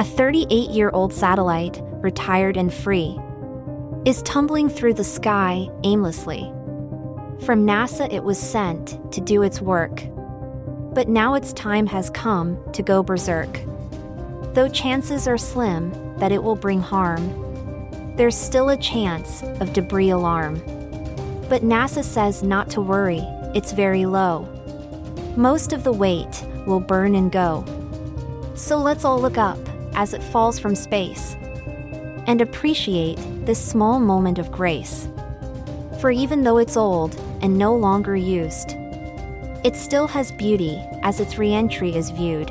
A 38 year old satellite, retired and free, is tumbling through the sky aimlessly. From NASA, it was sent to do its work. But now its time has come to go berserk. Though chances are slim that it will bring harm, there's still a chance of debris alarm. But NASA says not to worry, it's very low. Most of the weight will burn and go. So let's all look up as it falls from space and appreciate this small moment of grace. For even though it's old and no longer used, it still has beauty as its reentry is viewed.